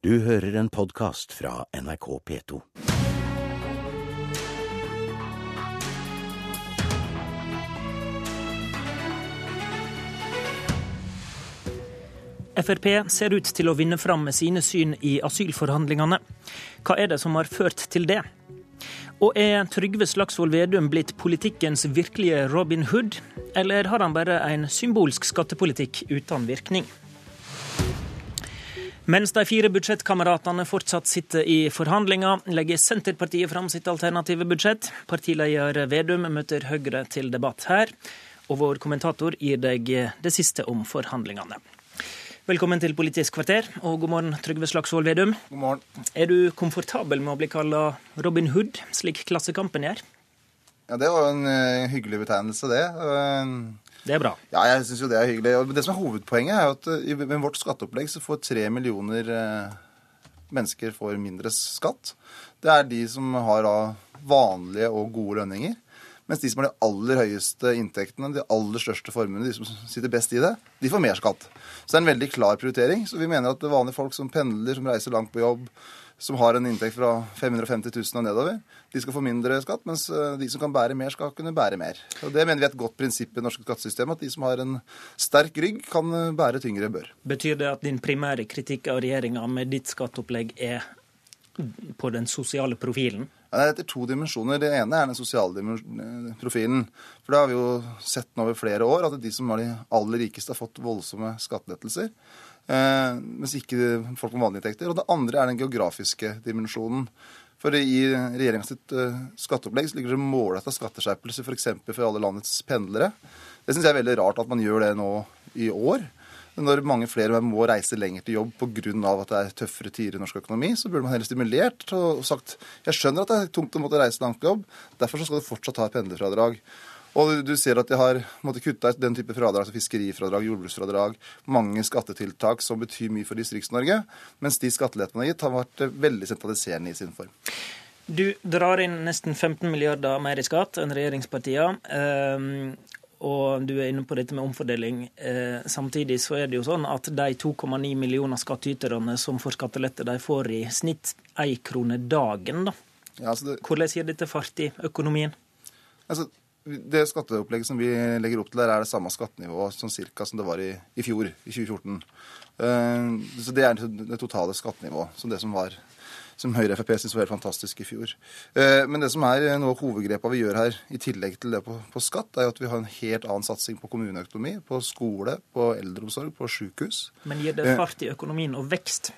Du hører en podkast fra NRK P2. Frp ser ut til å vinne fram med sine syn i asylforhandlingene. Hva er det som har ført til det? Og er Trygve Slagsvold Vedum blitt politikkens virkelige Robin Hood, eller har han bare en symbolsk skattepolitikk uten virkning? Mens de fire budsjettkameratene fortsatt sitter i forhandlinger, legger Senterpartiet fram sitt alternative budsjett. Partileder Vedum møter Høyre til debatt her, og vår kommentator gir deg det siste om forhandlingene. Velkommen til Politisk kvarter, og god morgen, Trygve Slagsvold Vedum. God morgen. Er du komfortabel med å bli kalla Robin Hood, slik Klassekampen gjør? Ja, Det var jo en uh, hyggelig betegnelse, det. Det er bra. Ja, jeg syns jo det er hyggelig. Og det som er hovedpoenget, er jo at uh, med vårt skatteopplegg så får tre millioner mennesker får mindre skatt. Det er de som har vanlige og gode lønninger. Mens de som har de aller høyeste inntektene, de aller største formuene, de som sitter best i det, de får mer skatt. Så det er en veldig klar prioritering. Så vi mener at vanlige folk som pendler, som reiser langt på jobb, som har en inntekt fra 550 000 og nedover, de skal få mindre skatt, mens eh, de som kan bære mer, skal kunne bære mer. Og Det mener vi er et godt prinsipp i det norske skattesystemet, at de som har en sterk rygg, kan eh, bære tyngre bør. Betyr det at din primære kritikk av regjeringa med ditt skatteopplegg er på den sosiale profilen? Det er etter to dimensjoner. Det ene er den sosiale profilen. For det har vi jo sett nå over flere år, at de som er de aller rikeste, har fått voldsomme skattelettelser. Eh, mens ikke folk med vanlige inntekter. Og det andre er den geografiske dimensjonen. For i regjeringas uh, skatteopplegg ligger det målretta skatteskjerpelser f.eks. For, for alle landets pendlere. Det syns jeg er veldig rart at man gjør det nå i år. Når mange flere må reise lenger til jobb pga. at det er tøffere tider i norsk økonomi, så burde man heller stimulert og sagt jeg skjønner at det er tungt å måtte reise langt til jobb, derfor skal du fortsatt ha et pendlerfradrag. Og du ser at de har kutta kutte den type fradrag, som fiskerifradrag, jordbruksfradrag, mange skattetiltak som betyr mye for Distrikts-Norge, mens de skattelettene har gitt, har vært veldig sentraliserende i sin form. Du drar inn nesten 15 milliarder mer i skatt enn regjeringspartiene. Og du er inne på dette med omfordeling. Eh, samtidig så er det jo sånn at de 2,9 millioner skattyterne som får skattelette, de får i snitt én krone dagen. da. Ja, altså det... Hvordan gir dette fart i økonomien? Altså, det skatteopplegget som vi legger opp til der, er det samme skattenivået som, cirka, som det var i, i fjor, i 2014. Uh, eh, så det er det totale skattenivået som det som var som Høyre og Frp syntes var helt fantastisk i fjor. Uh, men det som er noe av hovedgrepet vi gjør her, i tillegg til det på, på, skatt, er jo at vi har en helt annen satsing på kommuneøkonomi, på skole, på eldreomsorg, på sykehus. Men gir det eh, fart i økonomien og vekst?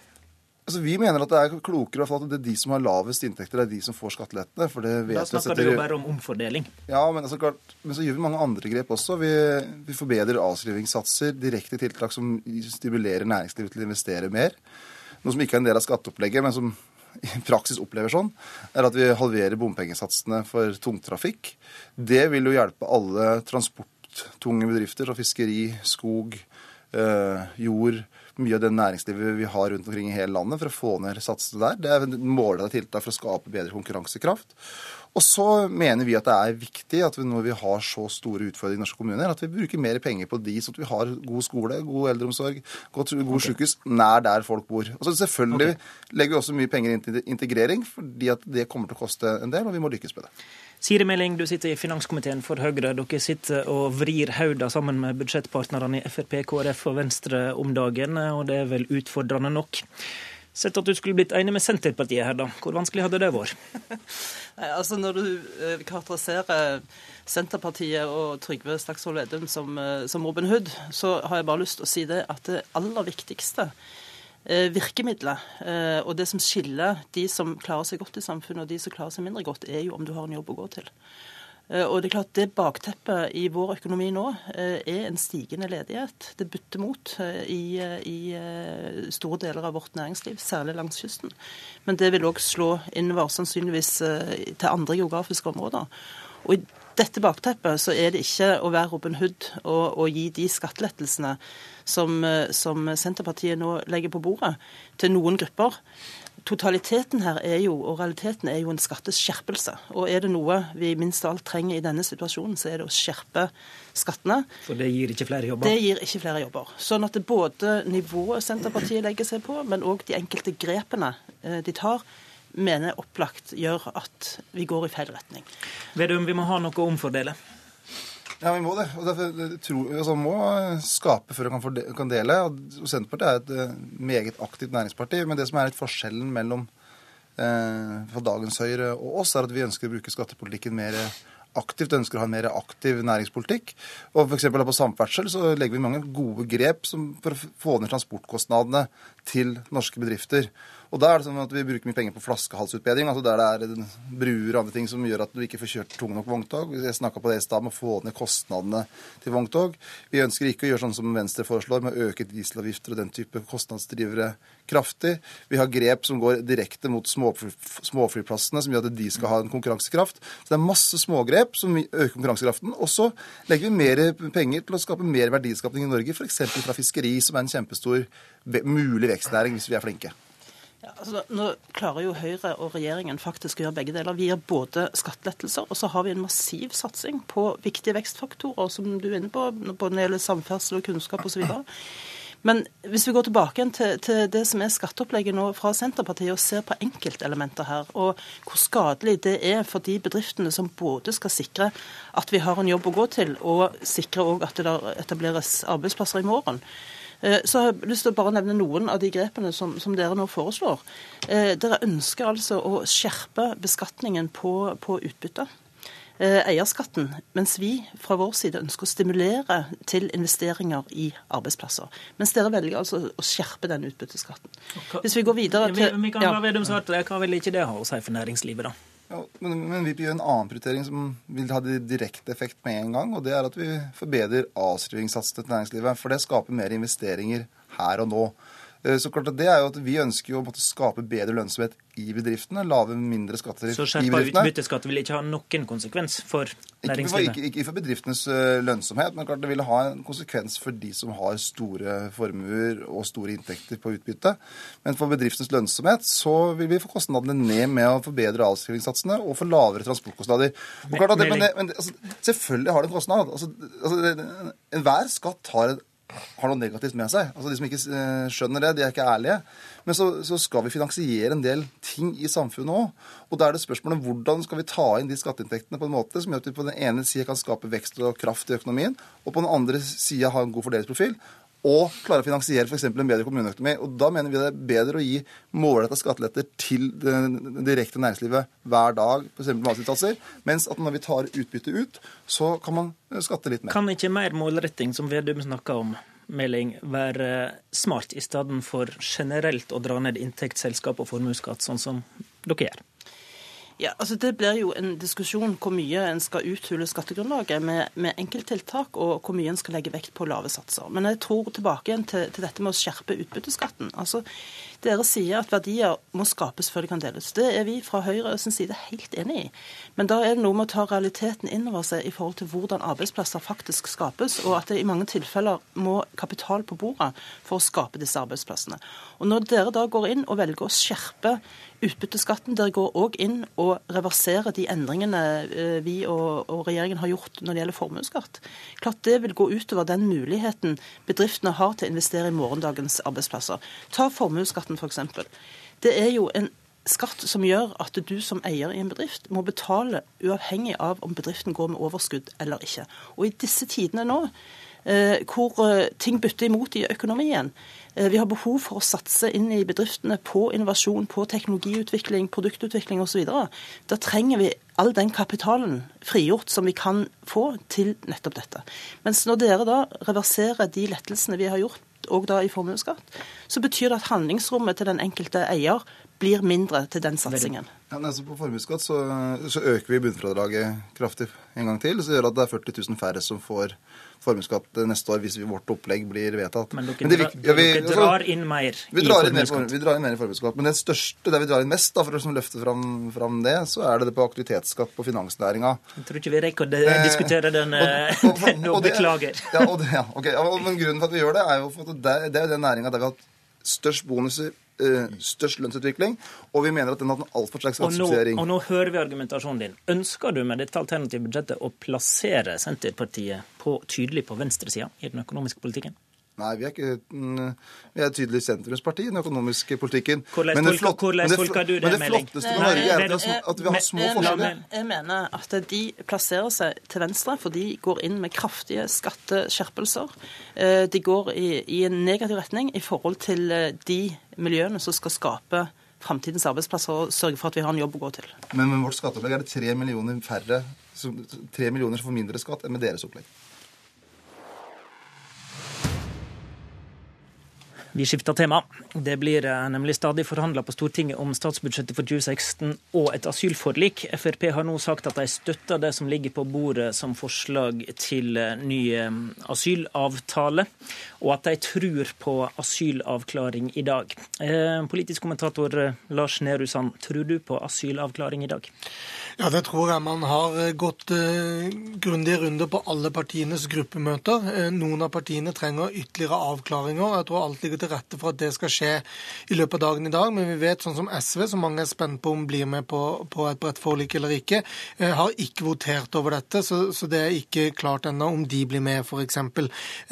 Altså, Vi mener at det er klokere at det er de som har lavest inntekter, det er de som får skattelettene. for det vet Da snakker du jo bare om omfordeling. Ja, men, altså, klart, men, så gjør vi mange andre grep også. Vi, vi forbedrer avskrivingssatser, direkte tiltak som stimulerer næringslivet til å investere mer. Noe som ikke er en del av skatteopplegget, men som i praksis opplever sånn, er at vi halverer bompengesatsene for tungtrafikk. Det vil jo hjelpe alle transporttunge bedrifter, som fiskeri, skog, øh, jord, mye av det næringslivet vi har rundt omkring i hele landet, for å få ned satsene der. Det er målrettede tiltak for å skape bedre konkurransekraft. Og så mener vi at det er viktig at vi, når vi har så store utfordringer i norske kommuner, at vi bruker mer penger på de, sånn at vi har god skole, god eldreomsorg, god, god okay. sykehus nær der folk bor. Og så Selvfølgelig okay. legger vi også mye penger inn til integrering, fordi at det kommer til å koste en del, og vi må lykkes med det. Siri Meling, du sitter i finanskomiteen for Høyre. Dere sitter og vrir hoda sammen med budsjettpartnerne i Frp, KrF og Venstre om dagen, og det er vel utfordrende nok. Sett at du skulle blitt enig med Senterpartiet her, da. Hvor vanskelig hadde det vært? altså Når du eh, karakteriserer Senterpartiet og Trygve Slagsvold Vedum som, eh, som, Robin Hood, så har jeg bare lyst til å si det at det aller viktigste eh, virkemidlet, og det som skiller de som klarer seg godt i samfunnet og de som klarer seg mindre godt, er jo om du har en jobb å gå til. Eh, og Det er klart det bakteppet i vår økonomi nå eh, er en stigende ledighet. Det butter mot eh, i, i store deler av vårt næringsliv, særlig langs kysten. Men det vil òg slå innover sannsynligvis til andre geografiske områder. Og I dette bakteppet så er det ikke å være Robin Hood og, og gi de skattelettelsene som, som Senterpartiet nå legger på bordet, til noen grupper totaliteten her er jo, og realiteten er jo en skatteskjerpelse. Og er det noe vi minst av alt trenger i denne situasjonen, så er det å skjerpe skattene. For det gir ikke flere jobber? Det gir ikke flere jobber. Sånn at det både nivået Senterpartiet legger seg på, men òg de enkelte grepene eh, de tar, mener jeg opplagt gjør at vi går i feil retning. Vedum, vi må ha noe å omfordele. Ja, vi må det. og derfor tror altså, må skape før vi kan, kan dele. og Senterpartiet er et eh, meget aktivt næringsparti. Men det som er litt forskjellen mellom eh, dagens Høyre og oss, er at vi ønsker å bruke skattepolitikken mer aktivt, ønsker å ha en mer aktiv næringspolitikk. Og f.eks. på samferdsel så legger vi mange gode grep for å få ned transportkostnadene til norske bedrifter. Og da er det sånn at vi bruker mye penger på flaskehalsutbedring, altså der det er bruer og andre ting som gjør at du ikke får kjørt tunge nok vogntog. Jeg snakka på det i stad med å få ned kostnadene til vogntog. Vi ønsker ikke å gjøre sånn som Venstre foreslår, med å øke dieselavgifter og den type kostnadsdrivere kraftig. Vi har grep som går direkte mot småflyplassene, som gjør at de skal ha en konkurransekraft. Så det er masse smågrep som øker konkurransekraften. Og så legger vi mer penger til å skape mer verdiskapning i Norge, f.eks. fra fiskeri, som er en kjempestor mulig vekstnæring hvis vi er flinke. Altså, nå klarer jo Høyre og regjeringen faktisk å gjøre begge deler. Vi gir både skattelettelser, og så har vi en massiv satsing på viktige vekstfaktorer, som du er inne på, både når det gjelder samferdsel og kunnskap osv. Men hvis vi går tilbake til, til, det som er skatteopplegget nå fra Senterpartiet, og ser på enkeltelementer her, og hvor skadelig det er for de bedriftene som både skal sikre at vi har en jobb å gå til, og sikre at det etableres arbeidsplasser i morgen, Eh, jeg har jeg lyst til å bare nevne noen av de grepene som, som dere nå foreslår. Eh, dere ønsker altså å skjerpe beskatningen på, på utbytte. Eh, eierskatten, mens vi fra vår side ønsker å stimulere til investeringer i arbeidsplasser. Mens dere velger altså å skjerpe den utbytteskatten. Hvis vi går videre til... Ja. Vedum svarte, Hva vil ikke det ha å si for næringslivet, da? Men, men, vi gjør en annen prioritering som vil ha direkte effekt med en gang. og Det er at vi forbedrer avskrivningssatsene til næringslivet. For det skaper mer investeringer her og nå. Eh, så klart at det er jo at Vi ønsker jo å skape bedre lønnsomhet i bedriftene. Lave mindre skatter i bedriftene. Så skjerpa utbytteskatt vil ikke ha noen konsekvens for næringslivet? Ikke, ikke, ikke for bedriftenes eh, lønnsomhet, men klart det vil ha en konsekvens for de som har store formuer og store inntekter på utbytte. Men for bedriftenes lønnsomhet så vil vi få kostnadene ned med å forbedre avskrivningssatsene og få lavere transportkostnader. Det, men det, men det, altså, selvfølgelig har det en kostnad. Altså, altså, Enhver skatt har en har noe negativt med seg. Altså De som ikke eh, skjønner det, de er ikke ærlige. Men så, så skal vi finansiere en del ting i samfunnet òg. Og da er det spørsmålet hvordan skal vi ta inn de skatteinntektene på en måte som gjør at vi på den ene sida kan skape vekst og kraft i økonomien, og på den andre sida ha en god fordelingsprofil. Og klare å finansiere f.eks. en bedre kommuneøkonomi. Og Da mener vi det er bedre å gi målretta skatteletter til det direkte næringslivet hver dag, f.eks. matsinsatser, mens at når vi tar utbytte ut, så kan man skatte litt mer. Kan ikke mer målretting, som Vedum snakker om, Meling, være smart, i stedet for generelt å dra ned inntektsselskap og formuesskatt, sånn som dere gjør? Ja, altså Det blir jo en diskusjon hvor mye en skal uthule skattegrunnlaget med, med enkelttiltak, og hvor mye en skal legge vekt på lave satser. Men jeg tror tilbake igjen til, til dette med å skjerpe utbytteskatten. Altså, Dere sier at verdier må skapes før de kan deles. Det er vi fra Høyre sin side helt enig i. Men da er det noe med å ta realiteten inn over seg i forhold til hvordan arbeidsplasser faktisk skapes, og at det i mange tilfeller må kapital på bordet for å skape disse arbeidsplassene. Og Når dere da går inn og velger å skjerpe utbytteskatten. dere går òg inn og reverserer de endringene eh, vi og, og, regjeringen har gjort når det gjelder formuesskatt. Klart Det vil gå utover den muligheten bedriftene har til å investere i morgendagens arbeidsplasser. Ta formuesskatten f.eks. Det er jo en skatt som gjør at du som eier i en bedrift må betale uavhengig av om bedriften går med overskudd eller ikke. Og i disse tidene nå, eh, hvor eh, ting bytter imot i økonomien, Eh, vi har behov for å satse inn i bedriftene på innovasjon, på teknologiutvikling, produktutvikling osv. Da trenger vi all den kapitalen frigjort som vi kan få til nettopp dette. Mens når dere da reverserer de lettelsene vi har gjort, og da i formuesskatt, så betyr det at handlingsrommet til den enkelte eier blir mindre til den satsingen. Ja, altså på formuesskatt så, så, øker vi bunnfradraget kraftig en gang til. Så gjør at det er 40 000 færre som får formuesskatt neste år hvis vårt opplegg blir vedtatt. Men dere, Men det, ja, vi, dere drar inn mer vi drar i formuesskatt? vi drar inn mer i formuesskatt. Men det største, der vi drar inn mest, da, for å løfte fram, fram, det, så er det det på aktivitetsskatt på finansnæringa. Jeg tror ikke vi rekker å eh, diskutere den, eh, nå, beklager. Ja, og det, ja, okay. Men grunnen for at vi gjør det, er jo for at det, det er den næringa der vi har hatt størst bonuser størst lønnsutvikling. Og vi mener at den har hatt en altfor sterk Og skattesubsidiering. og nå hører vi argumentasjonen din. Ønsker du med dette alternative budsjettet å plassere Senterpartiet på, tydelig på venstresida i den økonomiske politikken? Nei, vi er ikke Vi er et tydelig sentrumsparti i den økonomiske politikken. Hvordan Men det flott- hvordan men det tolker du det, Men det flotteste med Norge er at, men- vi har små- at vi har små jeg, forskjeller. mener, jeg mener at de plasserer seg til venstre, for de går inn med kraftige skatteskjerpelser. Eh, De går i, i en negativ retning i forhold til eh, de miljøene som skal skape framtidens arbeidsplasser og sørge for at vi har en jobb å gå til. Men med vårt skatteopplegg er det tre millioner færre tre millioner som får mindre skatt enn med deres opplegg. Vi skifter tema. Det blir eh, nemlig stadig forhandla på Stortinget om statsbudsjettet for 2016 og et asylforlik. Frp har nå sagt at de støtter det som ligger på bordet som forslag til eh, ny eh, asylavtale, og at de tror på asylavklaring i dag. Politisk kommentator Lars Nehru Sand, tror du på asylavklaring i dag? Ja, det tror jeg. Man har eh, gått eh, grundige runder på alle partienes gruppemøter. Eh, noen av partiene trenger ytterligere avklaringer. Jeg tror alt ligger til rette for at det skal skje i løpet av dagen i dag. Men vi vet, sånn som SV, som mange er spent på om blir med på, på et bredt forlik eller ikke, eh, har ikke votert over dette. Så, så det er ikke klart ennå om de blir med, f.eks.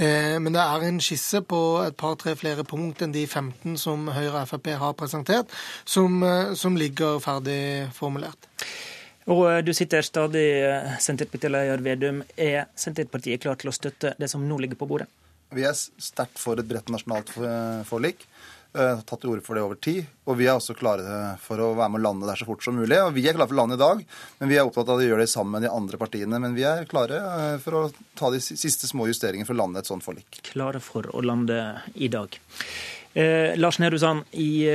Men det er en skisse på et par-tre flere punkt enn de 15 som Høyre og Frp har presentert, som, som ligger ferdig formulert. Og eh, du sitter stadig, eh, Senterpartileder Vedum. Er Senterpartiet klar til å støtte det som nå ligger på bordet? Vi er sterkt for et bredt nasjonalt for- forlik. har Tatt til orde for det over tid. Og vi er også klare for å være med å lande der så fort som mulig. Og vi er klare for å lande i dag, men vi er opptatt av å gjøre det sammen med de andre partiene. Men vi er klare eh, for å ta de siste små justeringene for å lande et sånt forlik. klare for å lande i dag. Eh, Lars Nehru Sand, i,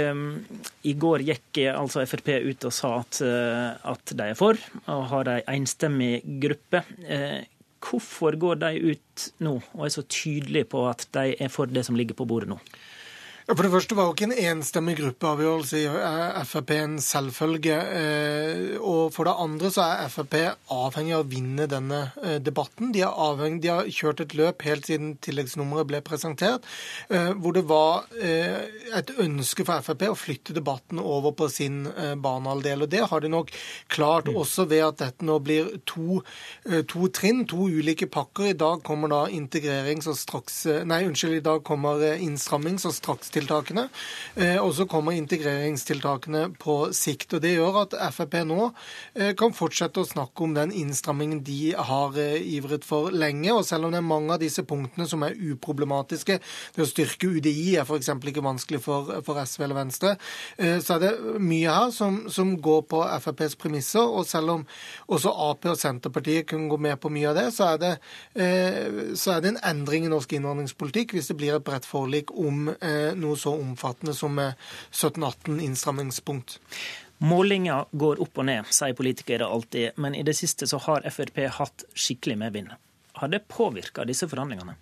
i går gikk eh, altså Frp ut og sa at, eh, at de er for, og har ei enstemmig gruppe. Eh, hvorfor går de ut nå og er så tydelige på at de er for det som ligger på bordet nå? Ja, For det første var jo ikke en enstemmig gruppeavgjørelse i eh, Frp en selvfølge. eh, Og for det andre så er Frp avhengig av å vinne denne eh, debatten. De er avhengig, de har kjørt et løp helt siden tilleggsnummeret ble presentert, hvor det var et ønske for Frp å flytte debatten over på sin eh, banehalvdel. Og det har de nok klart også ved at dette nå blir to, to trinn, to ulike pakker. I dag kommer da integrerings- og straks... Nei, unnskyld, i dag kommer innstrammings- og strakstiltakene. Eh, Og så kommer integreringstiltakene på sikt. Og Det gjør at Frp nå eh, kan fortsette å snakke om den innstrammingen de har eh, ivret for lenge. Og selv om det er mange av disse punktene som er uproblematiske, det å styrke UDI er f.eks. ikke vanskelig for, for SV eller Venstre, så er det mye her som, som går på FrPs premisser. Og selv om også Ap og Senterpartiet kan gå med på mye av det, så er det, så er det en endring i norsk innvandringspolitikk hvis det blir et bredt forlik om eh, noe så omfattende som eh, 17-18 innstrammingspunkt. Målinger går opp og ned, sier politikere alltid, men i det siste så har Frp hatt skikkelig medvind. Har det påvirka disse forhandlingene?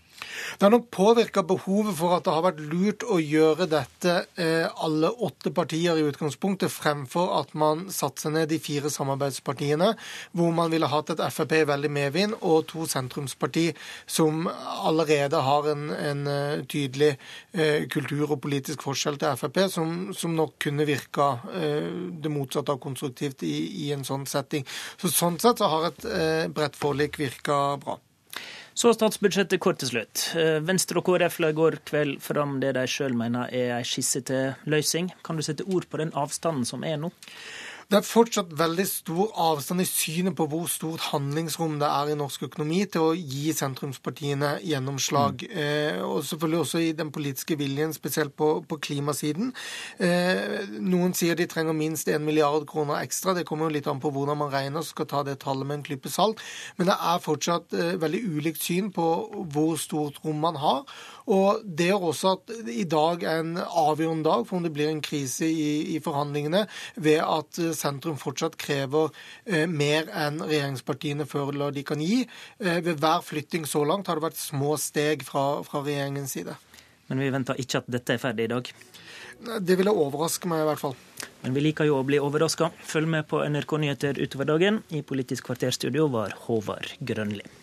Det har nok påvirka behovet for at det har vært lurt å gjøre dette eh, alle åtte partier i utgangspunktet, fremfor at man satte seg ned de fire samarbeidspartiene, hvor man ville hatt et Frp i veldig medvind og to sentrumsparti som allerede har en, en eh, tydelig eh, kultur og politisk forskjell til Frp, som, som nok kunne virka det motsatte av konstruktivt i, i en sånn setting. Så Sånn sett så har et bredt forlik virka bra. Så statsbudsjettet kort til slutt. Eh, Venstre og KrF la i går kveld fram det de sjøl mener er ei skisse til løsning. Kan du sette ord på den avstanden som er nå? Det er fortsatt veldig stor avstand i synet på hvor stort handlingsrom det er i norsk økonomi til å gi sentrumspartiene gjennomslag. Eh, og selvfølgelig også i den politiske viljen, spesielt på, på klimasiden. Eh, noen sier de trenger minst 1 milliard kroner ekstra. Det kommer jo litt an på hvordan man regner, så skal ta det tallet med en klype salt. Men det er fortsatt eh, veldig ulikt syn på hvor stort rom man har. Og det gjør også at i dag er en avgjørende dag for om det blir en krise i, i forhandlingene, ved at eh, sentrum fortsatt krever eh, mer enn regjeringspartiene føler de kan gi. Eh, ved hver flytting så langt har det vært små steg fra, fra regjeringens side. Men vi venter ikke at dette er ferdig i dag. Det ville overraske meg i hvert fall. Men vi liker jo å bli overraska. Følg med på NRK Nyheter utover dagen. I Politisk kvarterstudio var Håvard Grønli.